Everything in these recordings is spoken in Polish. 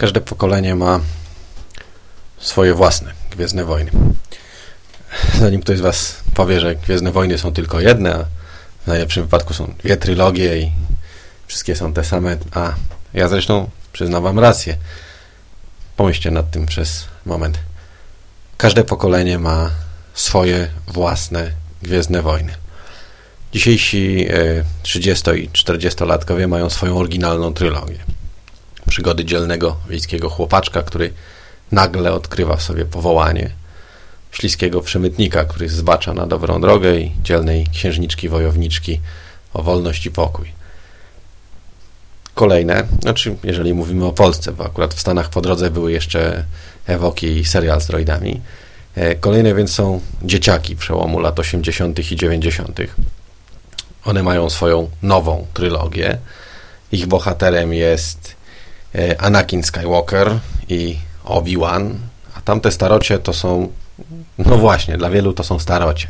Każde pokolenie ma swoje własne Gwiezdne Wojny. Zanim ktoś z Was powie, że Gwiezdne Wojny są tylko jedne, a w najlepszym wypadku są dwie trylogie i wszystkie są te same, a ja zresztą przyznam Wam rację. Pomyślcie nad tym przez moment. Każde pokolenie ma swoje własne Gwiezdne Wojny. Dzisiejsi 30 e, i 40-latkowie mają swoją oryginalną trylogię. Przygody dzielnego wiejskiego chłopaczka, który nagle odkrywa w sobie powołanie, śliskiego przemytnika, który zbacza na dobrą drogę i dzielnej księżniczki wojowniczki o wolność i pokój. Kolejne, znaczy jeżeli mówimy o Polsce, bo akurat w Stanach po drodze były jeszcze Ewoki i serial z droidami. E, kolejne więc są dzieciaki przełomu lat 80. i 90. One mają swoją nową trylogię. Ich bohaterem jest Anakin Skywalker i Obi-Wan, a tamte starocie to są, no właśnie, dla wielu to są starocie.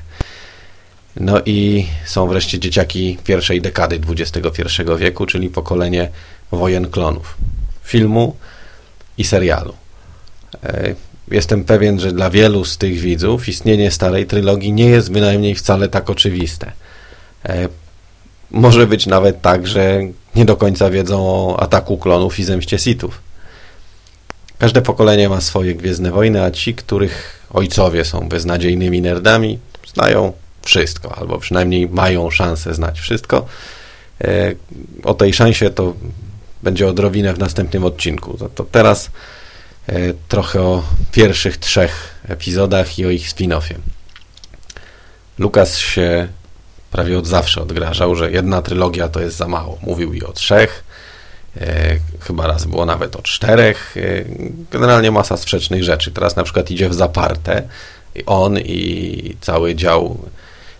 No i są wreszcie dzieciaki pierwszej dekady XXI wieku, czyli pokolenie wojen klonów, filmu i serialu. E, jestem pewien, że dla wielu z tych widzów istnienie starej trylogii nie jest bynajmniej wcale tak oczywiste. Może być nawet tak, że nie do końca wiedzą o ataku klonów i zemście Sithów. Każde pokolenie ma swoje Gwiezdne Wojny, a ci, których ojcowie są beznadziejnymi nerdami, znają wszystko, albo przynajmniej mają szansę znać wszystko. E, o tej szansie to będzie odrobinę w następnym odcinku. To, to teraz e, trochę o pierwszych trzech epizodach i o ich spin-offie. Lukas się prawie od zawsze odgrażał, że jedna trylogia to jest za mało. Mówił i o trzech, e, chyba raz było nawet o czterech. E, generalnie masa sprzecznych rzeczy. Teraz na przykład idzie w zaparte i on i cały dział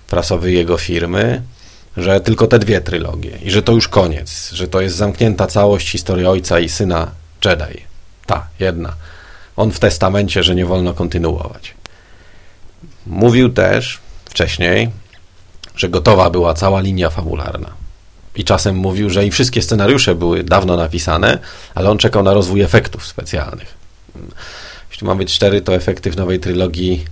prasowy jego firmy, że tylko te dwie trylogie i że to już koniec, że to jest zamknięta całość historii ojca i syna Jedi. Ta, jedna. On w testamencie, że nie wolno kontynuować. Mówił też wcześniej, że gotowa była cała linia fabularna. I czasem mówił, że i wszystkie scenariusze były dawno napisane, ale on czekał na rozwój efektów specjalnych. Jeśli ma być cztery, to efekty w nowej trylogii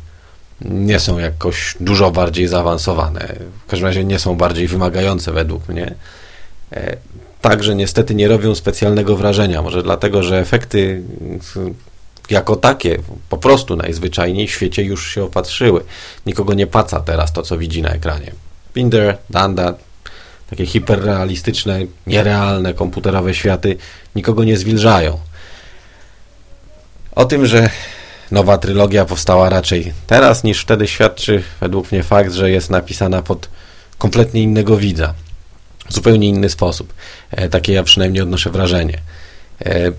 nie są jakoś dużo bardziej zaawansowane. W każdym razie nie są bardziej wymagające według mnie. E, także niestety nie robią specjalnego wrażenia. Może dlatego, że efekty jako takie po prostu najzwyczajniej w świecie już się opatrzyły. Nikogo nie paca teraz to, co widzi na ekranie. Binder, Danda, takie hiperrealistyczne, nierealne komputerowe światy nikogo nie zwilżają. O tym, że nowa trylogia powstała raczej teraz niż wtedy świadczy według mnie fakt, że jest napisana pod kompletnie innego widza. W zupełnie inny sposób. E, takie ja przynajmniej odnoszę wrażenie. E,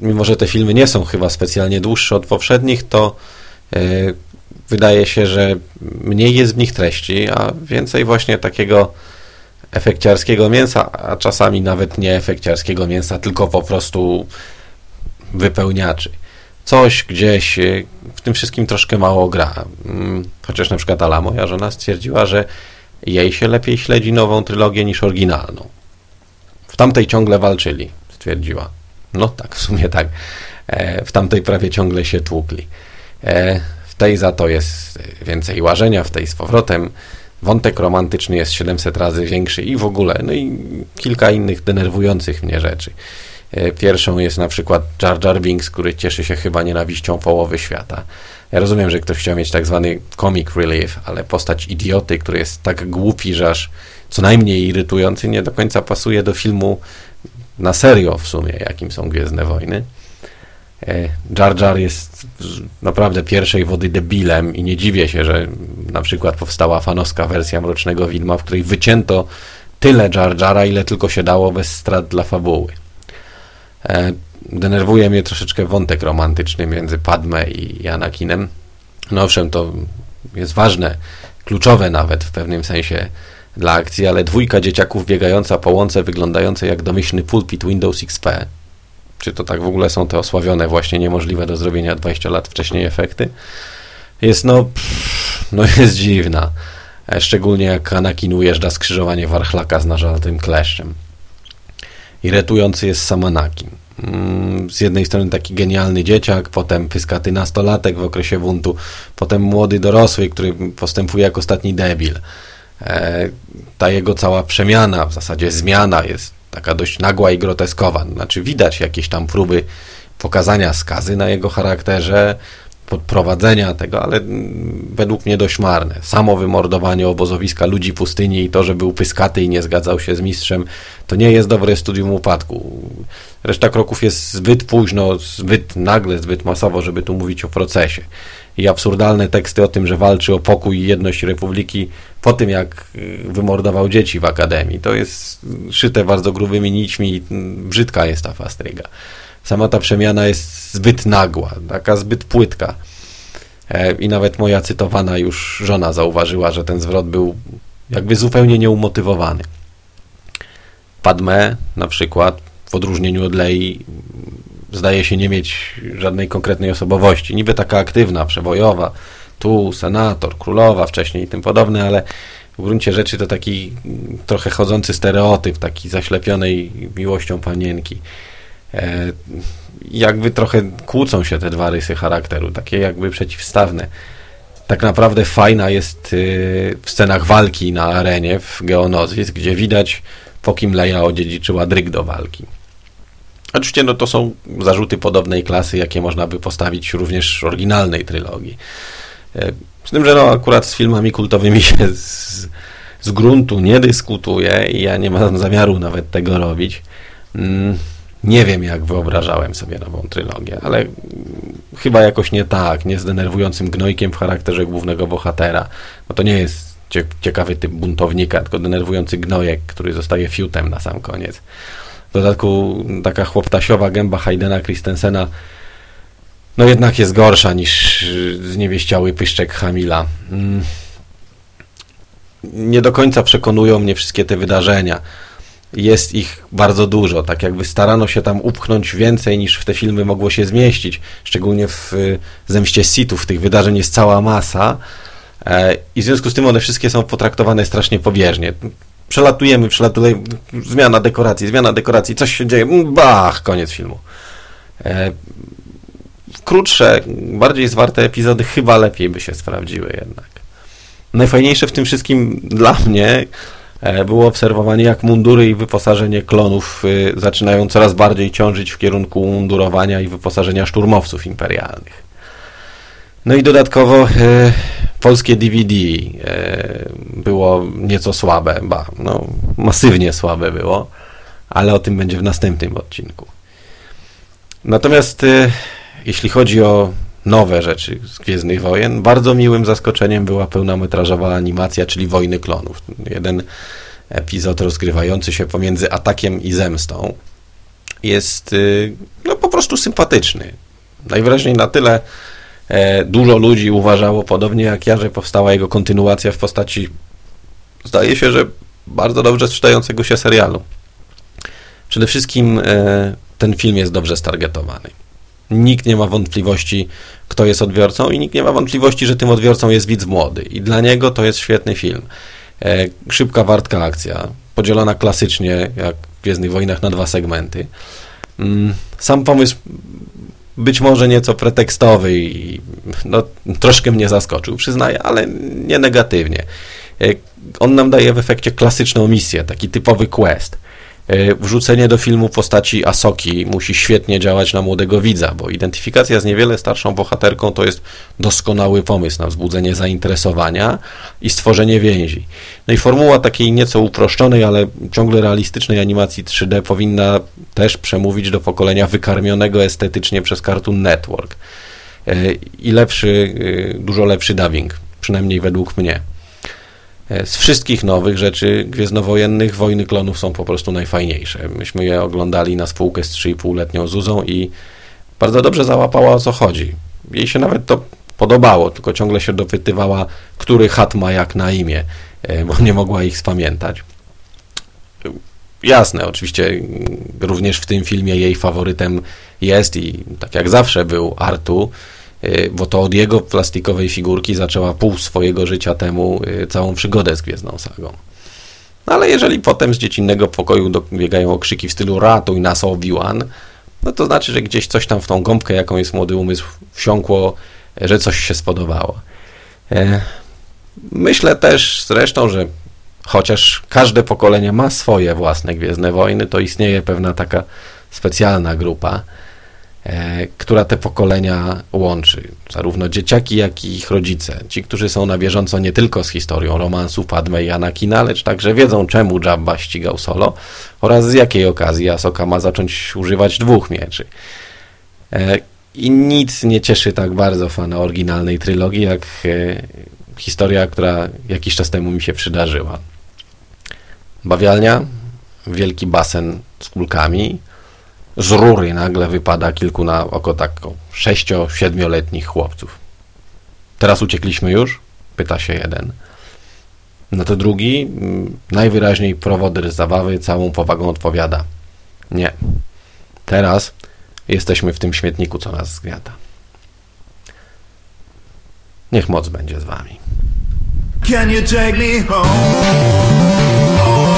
mimo, że te filmy nie są chyba specjalnie dłuższe od poprzednich, to e, wydaje się, że mniej jest w nich treści, a więcej właśnie takiego efekciarskiego mięsa, a czasami nawet nie efekciarskiego mięsa, tylko po prostu wypełniaczy. Coś gdzieś y, w tym wszystkim troszkę mało gra. Mm, chociaż na przykład Ala, moja żona, stwierdziła, że jej się lepiej śledzi nową trylogię niż oryginalną. W tamtej ciągle walczyli, stwierdziła. No tak, w sumie tak. E, w tamtej prawie ciągle się tłukli. W tej za to jest więcej łażenia, w tej z powrotem. Wątek romantyczny jest 700 razy większy i w ogóle, no i kilka innych denerwujących mnie rzeczy. E, pierwszą jest na przykład Jar Jar Binks, który cieszy się chyba nienawiścią połowy świata. Ja rozumiem, że ktoś chciał mieć tak zwany comic relief, ale postać idioty, który jest tak głupi, że aż co najmniej irytujący, nie do końca pasuje do filmu na serio w sumie, jakim są Gwiezdne Wojny. E, Jar Jar jest naprawdę pierwszej wody debilem i nie dziwię się, że na przykład powstała fanowska wersja Mrocznego Wilma, w której wycięto tyle Jar Jara, ile tylko się dało bez strat dla fabuły. E, denerwuje mnie troszeczkę wątek romantyczny między Padme i Anakinem. No owszem, to jest ważne, kluczowe nawet w pewnym sensie dla akcji, ale dwójka dzieciaków biegająca po łące wyglądające jak domyślny pulpit Windows XP czy to tak w ogóle są te osławione, właśnie niemożliwe do zrobienia 20 lat wcześniej efekty, jest no, pff, no jest dziwna. E, szczególnie jak Anakin ujeżdża skrzyżowanie Warchlaka z nażartym kleszczem. Irytujący jest sam Anakin. Mm, z jednej strony taki genialny dzieciak, potem pyskaty nastolatek w okresie buntu, potem młody dorosły, który postępuje jak ostatni debil. E, ta jego cała przemiana, w zasadzie zmiana jest taka dość nagła i groteskowa. Znaczy widać jakieś tam próby pokazania skazy na jego charakterze, podprowadzenia tego, ale według mnie dość marne. Samo wymordowanie obozowiska ludzi pustyni i to, że był pyskaty i nie zgadzał się z mistrzem, to nie jest dobre studium upadku. Reszta kroków jest zbyt późno, zbyt nagle, zbyt masowo, żeby tu mówić o procesie. I absurdalne teksty o tym, że walczy o pokój i jedność Republiki po tym, jak y, wymordował dzieci w Akademii. To jest szyte bardzo grubymi nićmi i brzydka jest ta fastryga sama ta przemiana jest zbyt nagła, taka zbyt płytka. E, I nawet moja cytowana już żona zauważyła, że ten zwrot był jakby zupełnie nieumotywowany. Padme na przykład, w odróżnieniu od Lei, zdaje się nie mieć żadnej konkretnej osobowości. Niby taka aktywna, przebojowa, tu senator, królowa wcześniej i tym podobne, ale w gruncie rzeczy to taki trochę chodzący stereotyp, taki zaślepionej miłością panienki. E, jakby trochę kłócą się te dwa rysy charakteru, takie jakby przeciwstawne. Tak naprawdę fajna jest y, w scenach walki na arenie w Geonozis, gdzie widać po kim Leia odziedziczyła dryg do walki. Oczywiście no, to są zarzuty podobnej klasy, jakie można by postawić również oryginalnej trylogii. E, z tym, że no, akurat z filmami kultowymi się z, z gruntu nie dyskutuje i ja nie mam zamiaru nawet tego robić. Nie wiem, jak wyobrażałem sobie nową trylogię, ale chyba jakoś nie tak, nie z denerwującym gnojkiem w charakterze głównego bohatera, bo to nie jest ciekawy typ buntownika, tylko denerwujący gnojek, który zostaje fiutem na sam koniec. W dodatku taka chłoptasiowa gęba Haydena Christensena no jednak jest gorsza niż zniewieściały pyszczek Hamila. Mm. Nie do końca przekonują mnie wszystkie te wydarzenia jest ich bardzo dużo, tak jakby starano się tam upchnąć więcej niż w te filmy mogło się zmieścić, szczególnie w y, Zemście Sithów, tych wydarzeń jest cała masa e, i w związku z tym one wszystkie są potraktowane strasznie pobieżnie. Przelatujemy, przelatujemy, zmiana dekoracji, zmiana dekoracji, coś się dzieje, mm, bach, koniec filmu. E, krótsze, bardziej zwarte epizody chyba lepiej by się sprawdziły jednak. Najfajniejsze w tym wszystkim dla mnie było obserwowanie, jak mundury i wyposażenie klonów y, zaczynają coraz bardziej ciążyć w kierunku mundurowania i wyposażenia szturmowców imperialnych. No i dodatkowo e, polskie DVD e, było nieco słabe, ba, no, masywnie słabe było, ale o tym będzie w następnym odcinku. Natomiast jeśli chodzi o nowe rzeczy z Gwiezdnych Wojen. Bardzo miłym zaskoczeniem była pełnometrażowa animacja, czyli Wojny Klonów. Jeden epizod rozgrywający się pomiędzy atakiem i zemstą jest y, no, po prostu sympatyczny. Najwyraźniej na tyle e, dużo ludzi uważało, podobnie jak ja, że powstała jego kontynuacja w postaci, zdaje się, że bardzo dobrze sprzedającego się serialu. Przede wszystkim e, ten film jest dobrze stargetowany. Nikt nie ma wątpliwości, kto jest odbiorcą i nikt nie ma wątpliwości, że tym odbiorcą jest widz młody. I dla niego to jest świetny film. E, szybka, wartka akcja, podzielona klasycznie, jak w Gwiezdnych Wojnach, na dwa segmenty. Mm, sam pomysł być może nieco pretekstowy i no, troszkę mnie zaskoczył, przyznaję, ale nie negatywnie. E, on nam daje w efekcie klasyczną misję, taki typowy quest. E, wrzucenie do filmu postaci Asoki musi świetnie działać na młodego widza, bo identyfikacja z niewiele starszą bohaterką to jest doskonały pomysł na wzbudzenie zainteresowania i stworzenie więzi. No i formuła takiej nieco uproszczonej, ale ciągle realistycznej animacji 3D powinna też przemówić do pokolenia wykarmionego estetycznie przez Cartoon Network. E, I lepszy, e, dużo lepszy dubbing, przynajmniej według mnie. E, z wszystkich nowych rzeczy gwiezdnowojennych Wojny Klonów są po prostu najfajniejsze. Myśmy je oglądali na spółkę z 3,5-letnią Zuzą i bardzo dobrze załapała o co chodzi. Jej się nawet to podobało, tylko ciągle się dopytywała, który chat ma jak na imię, e, bo nie mogła ich spamiętać. Jasne, oczywiście również w tym filmie jej faworytem jest i tak jak zawsze był Artu, bo to od jego plastikowej figurki zaczęła pół swojego życia temu y, całą przygodę z Gwiezdną Sagą. No ale jeżeli potem z dziecinnego pokoju dobiegają okrzyki w stylu ratuj nas Obi-Wan, no to znaczy, że gdzieś coś tam w tą gąbkę, jaką jest młody umysł, wsiąkło, że coś się spodobało. E, myślę też zresztą, że chociaż każde pokolenie ma swoje własne Gwiezdne Wojny, to istnieje pewna taka specjalna grupa, która te pokolenia łączy. Zarówno dzieciaki, jak i ich rodzice. Ci, którzy są na bieżąco nie tylko z historią romansów Padme i Anakina, lecz także wiedzą, czemu Jabba ścigał solo oraz z jakiej okazji Asoka ma zacząć używać dwóch mieczy. E, I nic nie cieszy tak bardzo fana oryginalnej trylogii, jak e, historia, która jakiś czas temu mi się przydarzyła. Bawialnia, wielki basen z kulkami, z rury nagle wypada kilku na oko tak sześcio, siedmioletnich chłopców. Teraz uciekliśmy już? Pyta się jeden. No to drugi, mm, najwyraźniej prowodyr zabawy, całą powagą odpowiada. Nie. Teraz jesteśmy w tym śmietniku, co nas zgniata. Niech moc będzie z wami. Can you take me home?